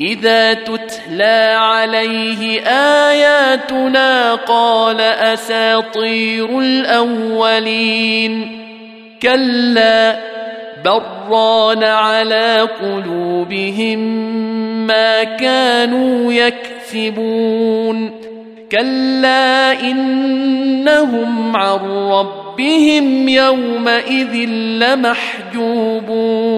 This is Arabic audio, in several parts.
إذا تتلى عليه آياتنا قال أساطير الأولين. كلا بران على قلوبهم ما كانوا يكسبون. كلا إنهم عن ربهم يومئذ لمحجوبون.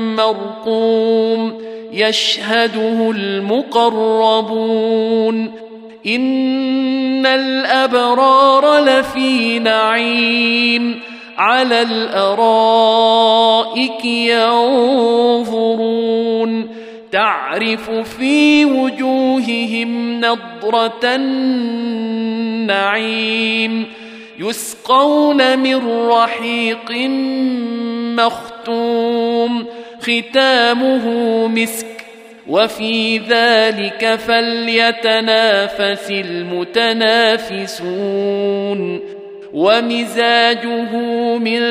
مرقوم يشهده المقربون إن الأبرار لفي نعيم على الأرائك ينظرون تعرف في وجوههم نضرة النعيم يسقون من رحيق مختوم ختامه مسك وفي ذلك فليتنافس المتنافسون ومزاجه من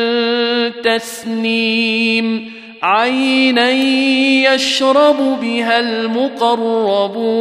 تسنيم عينا يشرب بها المقربون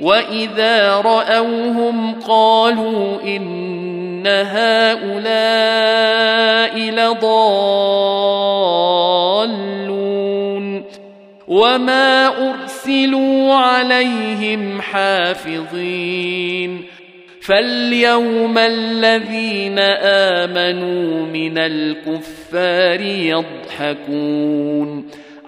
واذا راوهم قالوا ان هؤلاء لضالون وما ارسلوا عليهم حافظين فاليوم الذين امنوا من الكفار يضحكون